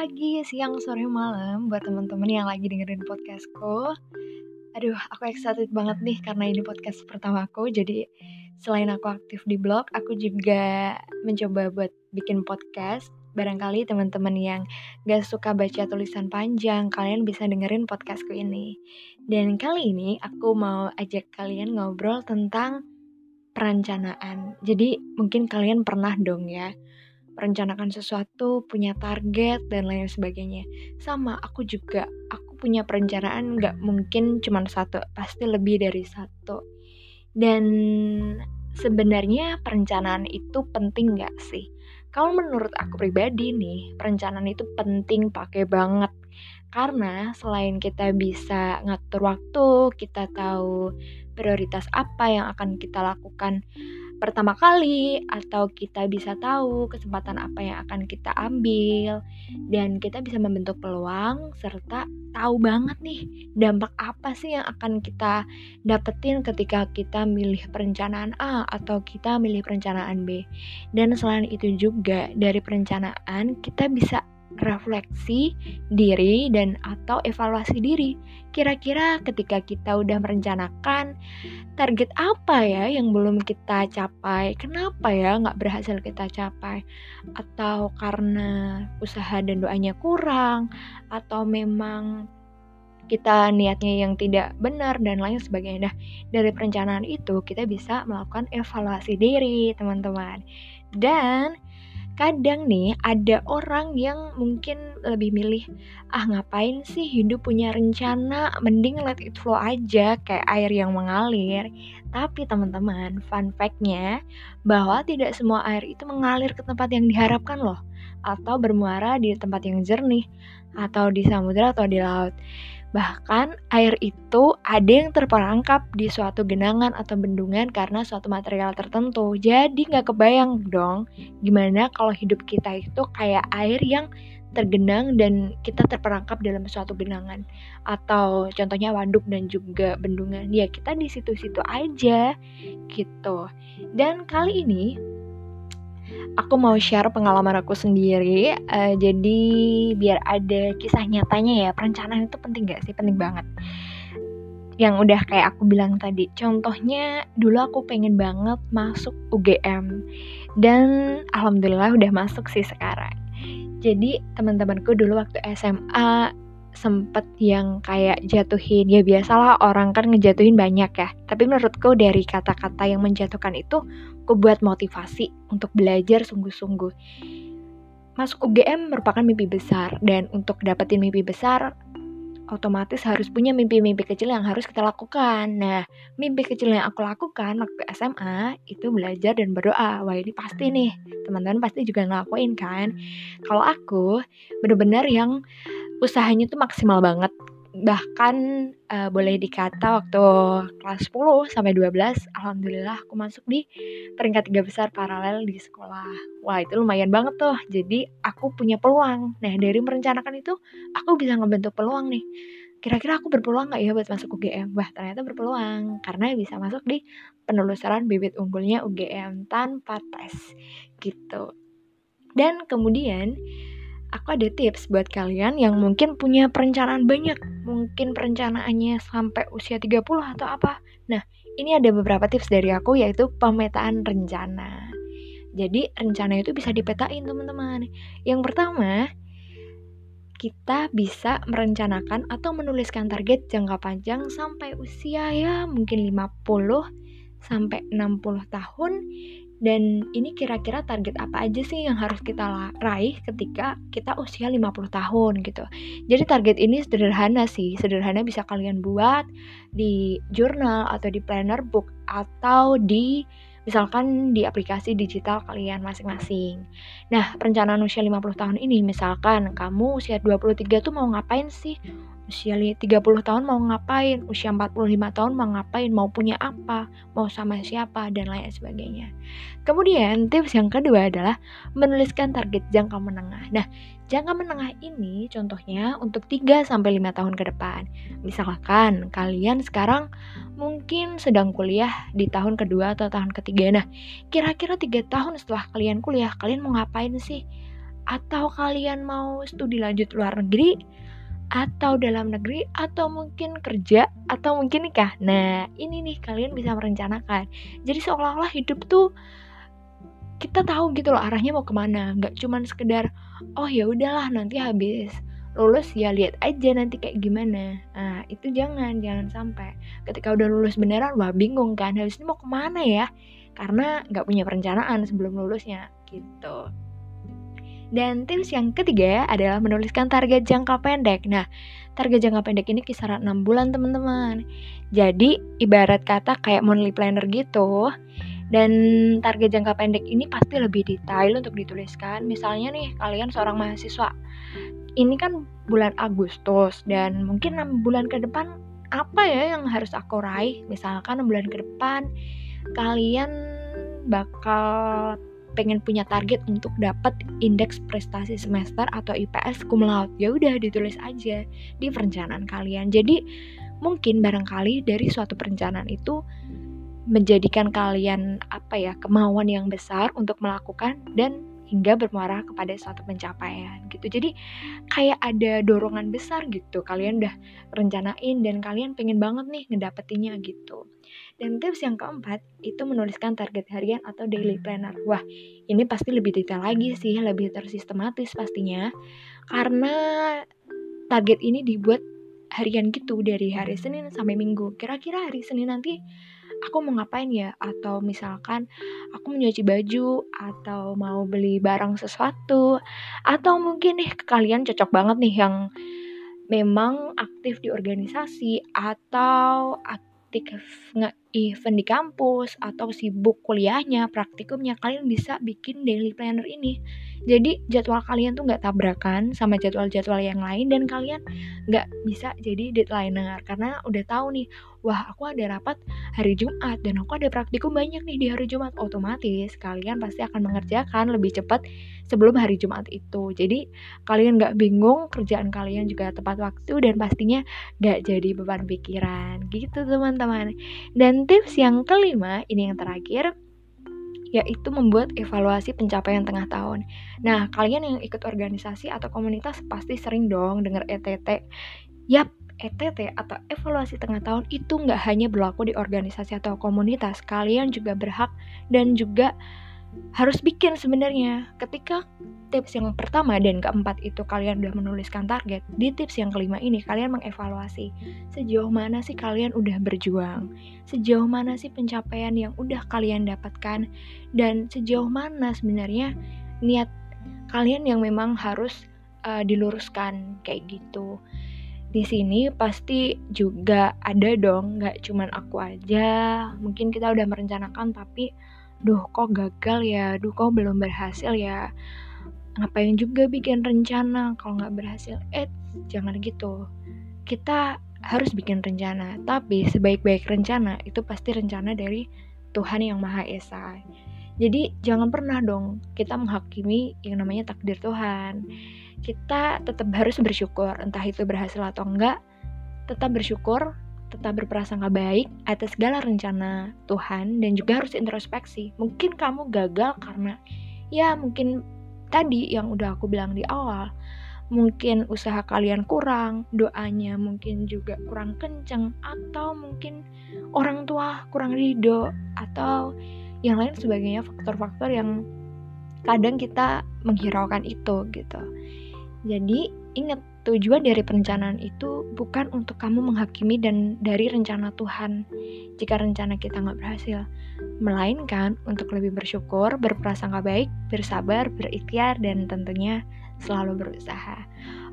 pagi, siang, sore, malam buat teman-teman yang lagi dengerin podcastku. Aduh, aku excited banget nih karena ini podcast pertama aku. Jadi selain aku aktif di blog, aku juga mencoba buat bikin podcast. Barangkali teman-teman yang gak suka baca tulisan panjang, kalian bisa dengerin podcastku ini. Dan kali ini aku mau ajak kalian ngobrol tentang perencanaan. Jadi mungkin kalian pernah dong ya merencanakan sesuatu, punya target, dan lain sebagainya. Sama, aku juga. Aku punya perencanaan nggak mungkin cuma satu, pasti lebih dari satu. Dan sebenarnya perencanaan itu penting nggak sih? Kalau menurut aku pribadi nih, perencanaan itu penting pakai banget. Karena selain kita bisa ngatur waktu, kita tahu prioritas apa yang akan kita lakukan pertama kali atau kita bisa tahu kesempatan apa yang akan kita ambil. Dan kita bisa membentuk peluang serta tahu banget nih dampak apa sih yang akan kita dapetin ketika kita milih perencanaan A atau kita milih perencanaan B. Dan selain itu juga dari perencanaan kita bisa refleksi diri dan atau evaluasi diri. Kira-kira ketika kita udah merencanakan target apa ya yang belum kita capai, kenapa ya nggak berhasil kita capai, atau karena usaha dan doanya kurang, atau memang kita niatnya yang tidak benar dan lain sebagainya. Nah, dari perencanaan itu kita bisa melakukan evaluasi diri, teman-teman. Dan kadang nih ada orang yang mungkin lebih milih ah ngapain sih hidup punya rencana? Mending let it flow aja kayak air yang mengalir. Tapi teman-teman fun factnya bahwa tidak semua air itu mengalir ke tempat yang diharapkan loh atau bermuara di tempat yang jernih atau di samudera atau di laut Bahkan air itu ada yang terperangkap di suatu genangan atau bendungan karena suatu material tertentu. Jadi nggak kebayang dong gimana kalau hidup kita itu kayak air yang tergenang dan kita terperangkap dalam suatu genangan. Atau contohnya waduk dan juga bendungan. Ya kita di situ-situ aja gitu. Dan kali ini aku mau share pengalaman aku sendiri. Uh, jadi biar ada kisah nyatanya ya. Perencanaan itu penting gak sih? Penting banget. Yang udah kayak aku bilang tadi. Contohnya dulu aku pengen banget masuk UGM. Dan alhamdulillah udah masuk sih sekarang. Jadi teman-temanku dulu waktu SMA sempet yang kayak jatuhin ya biasalah orang kan ngejatuhin banyak ya tapi menurutku dari kata-kata yang menjatuhkan itu aku buat motivasi untuk belajar sungguh-sungguh masuk UGM merupakan mimpi besar dan untuk dapetin mimpi besar otomatis harus punya mimpi-mimpi kecil yang harus kita lakukan. Nah, mimpi kecil yang aku lakukan waktu SMA itu belajar dan berdoa. Wah, ini pasti nih, teman-teman pasti juga ngelakuin kan. Kalau aku bener-bener yang usahanya tuh maksimal banget bahkan uh, boleh dikata waktu kelas 10 sampai 12 alhamdulillah aku masuk di peringkat tiga besar paralel di sekolah. Wah, itu lumayan banget tuh. Jadi aku punya peluang. Nah, dari merencanakan itu aku bisa ngebentuk peluang nih. Kira-kira aku berpeluang nggak ya buat masuk UGM? Wah, ternyata berpeluang karena bisa masuk di penelusuran bibit unggulnya UGM tanpa tes gitu. Dan kemudian aku ada tips buat kalian yang mungkin punya perencanaan banyak, mungkin perencanaannya sampai usia 30 atau apa. Nah, ini ada beberapa tips dari aku yaitu pemetaan rencana. Jadi, rencana itu bisa dipetain, teman-teman. Yang pertama, kita bisa merencanakan atau menuliskan target jangka panjang sampai usia ya mungkin 50 sampai 60 tahun dan ini kira-kira target apa aja sih yang harus kita raih ketika kita usia 50 tahun gitu. Jadi target ini sederhana sih, sederhana bisa kalian buat di jurnal atau di planner book atau di misalkan di aplikasi digital kalian masing-masing. Nah, perencanaan usia 50 tahun ini misalkan kamu usia 23 tuh mau ngapain sih? Usia 30 tahun mau ngapain, usia 45 tahun mau ngapain, mau punya apa, mau sama siapa, dan lain sebagainya. Kemudian tips yang kedua adalah menuliskan target jangka menengah. Nah, jangka menengah ini contohnya untuk 3-5 tahun ke depan. Misalkan kalian sekarang mungkin sedang kuliah di tahun kedua atau tahun ketiga. Nah, kira-kira 3 tahun setelah kalian kuliah, kalian mau ngapain sih? atau kalian mau studi lanjut luar negeri atau dalam negeri atau mungkin kerja atau mungkin nikah. Nah, ini nih kalian bisa merencanakan. Jadi seolah-olah hidup tuh kita tahu gitu loh arahnya mau ke mana. Nggak cuman sekedar oh ya udahlah nanti habis lulus ya lihat aja nanti kayak gimana. Nah, itu jangan jangan sampai ketika udah lulus beneran wah bingung kan habis ini mau ke mana ya? Karena nggak punya perencanaan sebelum lulusnya gitu. Dan tips yang ketiga adalah menuliskan target jangka pendek. Nah, target jangka pendek ini kisaran 6 bulan teman-teman. Jadi, ibarat kata kayak monthly planner gitu. Dan target jangka pendek ini pasti lebih detail untuk dituliskan. Misalnya nih, kalian seorang mahasiswa. Ini kan bulan Agustus dan mungkin 6 bulan ke depan apa ya yang harus aku raih? Misalkan 6 bulan ke depan kalian bakal pengen punya target untuk dapat indeks prestasi semester atau IPS cum laude. Ya udah ditulis aja di perencanaan kalian. Jadi mungkin barangkali dari suatu perencanaan itu menjadikan kalian apa ya kemauan yang besar untuk melakukan dan hingga bermuara kepada suatu pencapaian gitu. Jadi kayak ada dorongan besar gitu. Kalian udah rencanain dan kalian pengen banget nih ngedapetinnya gitu. Dan tips yang keempat itu menuliskan target harian atau daily planner. Wah, ini pasti lebih detail lagi sih, lebih tersistematis pastinya. Karena target ini dibuat harian gitu dari hari Senin sampai Minggu. Kira-kira hari Senin nanti aku mau ngapain ya? Atau misalkan aku mau nyuci baju atau mau beli barang sesuatu atau mungkin nih kalian cocok banget nih yang memang aktif di organisasi atau aktif nggak event di kampus atau sibuk kuliahnya, praktikumnya, kalian bisa bikin daily planner ini. Jadi jadwal kalian tuh nggak tabrakan sama jadwal-jadwal yang lain dan kalian nggak bisa jadi deadlineer karena udah tahu nih, wah aku ada rapat hari Jumat dan aku ada praktikum banyak nih di hari Jumat. Otomatis kalian pasti akan mengerjakan lebih cepat sebelum hari Jumat itu. Jadi kalian nggak bingung, kerjaan kalian juga tepat waktu dan pastinya nggak jadi beban pikiran gitu teman-teman. Dan tips yang kelima, ini yang terakhir, yaitu membuat evaluasi pencapaian tengah tahun. Nah, kalian yang ikut organisasi atau komunitas pasti sering dong dengar ETT. Yap, ETT atau evaluasi tengah tahun itu nggak hanya berlaku di organisasi atau komunitas. Kalian juga berhak dan juga harus bikin sebenarnya. Ketika tips yang pertama dan keempat itu kalian udah menuliskan target, di tips yang kelima ini kalian mengevaluasi sejauh mana sih kalian udah berjuang, sejauh mana sih pencapaian yang udah kalian dapatkan, dan sejauh mana sebenarnya niat kalian yang memang harus uh, diluruskan kayak gitu. Di sini pasti juga ada dong, nggak cuman aku aja. Mungkin kita udah merencanakan tapi duh kok gagal ya, duh kok belum berhasil ya. Ngapain juga bikin rencana kalau nggak berhasil? Eh, jangan gitu. Kita harus bikin rencana, tapi sebaik-baik rencana itu pasti rencana dari Tuhan yang Maha Esa. Jadi jangan pernah dong kita menghakimi yang namanya takdir Tuhan. Kita tetap harus bersyukur, entah itu berhasil atau enggak, tetap bersyukur tetap berprasangka baik atas segala rencana Tuhan dan juga harus introspeksi. Mungkin kamu gagal karena ya mungkin tadi yang udah aku bilang di awal, mungkin usaha kalian kurang, doanya mungkin juga kurang kenceng atau mungkin orang tua kurang ridho atau yang lain sebagainya faktor-faktor yang kadang kita menghiraukan itu gitu. Jadi ingat Tujuan dari perencanaan itu bukan untuk kamu menghakimi dan dari rencana Tuhan jika rencana kita nggak berhasil, melainkan untuk lebih bersyukur, berprasangka baik, bersabar, berikhtiar, dan tentunya selalu berusaha.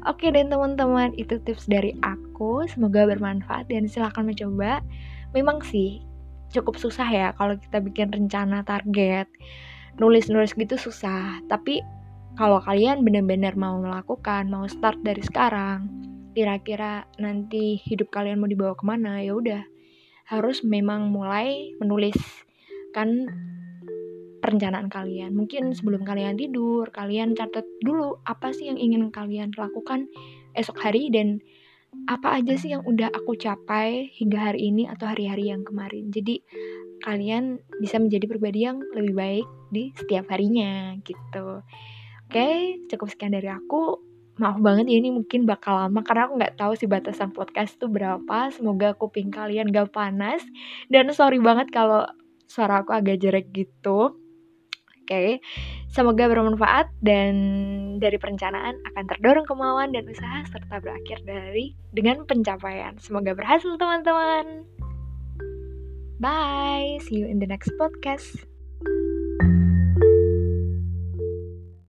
Oke dan teman-teman, itu tips dari aku. Semoga bermanfaat dan silahkan mencoba. Memang sih cukup susah ya kalau kita bikin rencana target. Nulis-nulis gitu susah, tapi kalau kalian benar-benar mau melakukan, mau start dari sekarang, kira-kira nanti hidup kalian mau dibawa ke mana, ya udah harus memang mulai menulis kan perencanaan kalian. Mungkin sebelum kalian tidur, kalian catat dulu apa sih yang ingin kalian lakukan esok hari dan apa aja sih yang udah aku capai hingga hari ini atau hari-hari yang kemarin. Jadi kalian bisa menjadi pribadi yang lebih baik di setiap harinya gitu. Oke, cukup sekian dari aku. Maaf banget ya ini mungkin bakal lama karena aku nggak tahu sih batasan podcast itu berapa. Semoga kuping kalian gak panas. Dan sorry banget kalau suara aku agak jelek gitu. Oke, semoga bermanfaat dan dari perencanaan akan terdorong kemauan dan usaha serta berakhir dari dengan pencapaian. Semoga berhasil teman-teman. Bye, see you in the next podcast.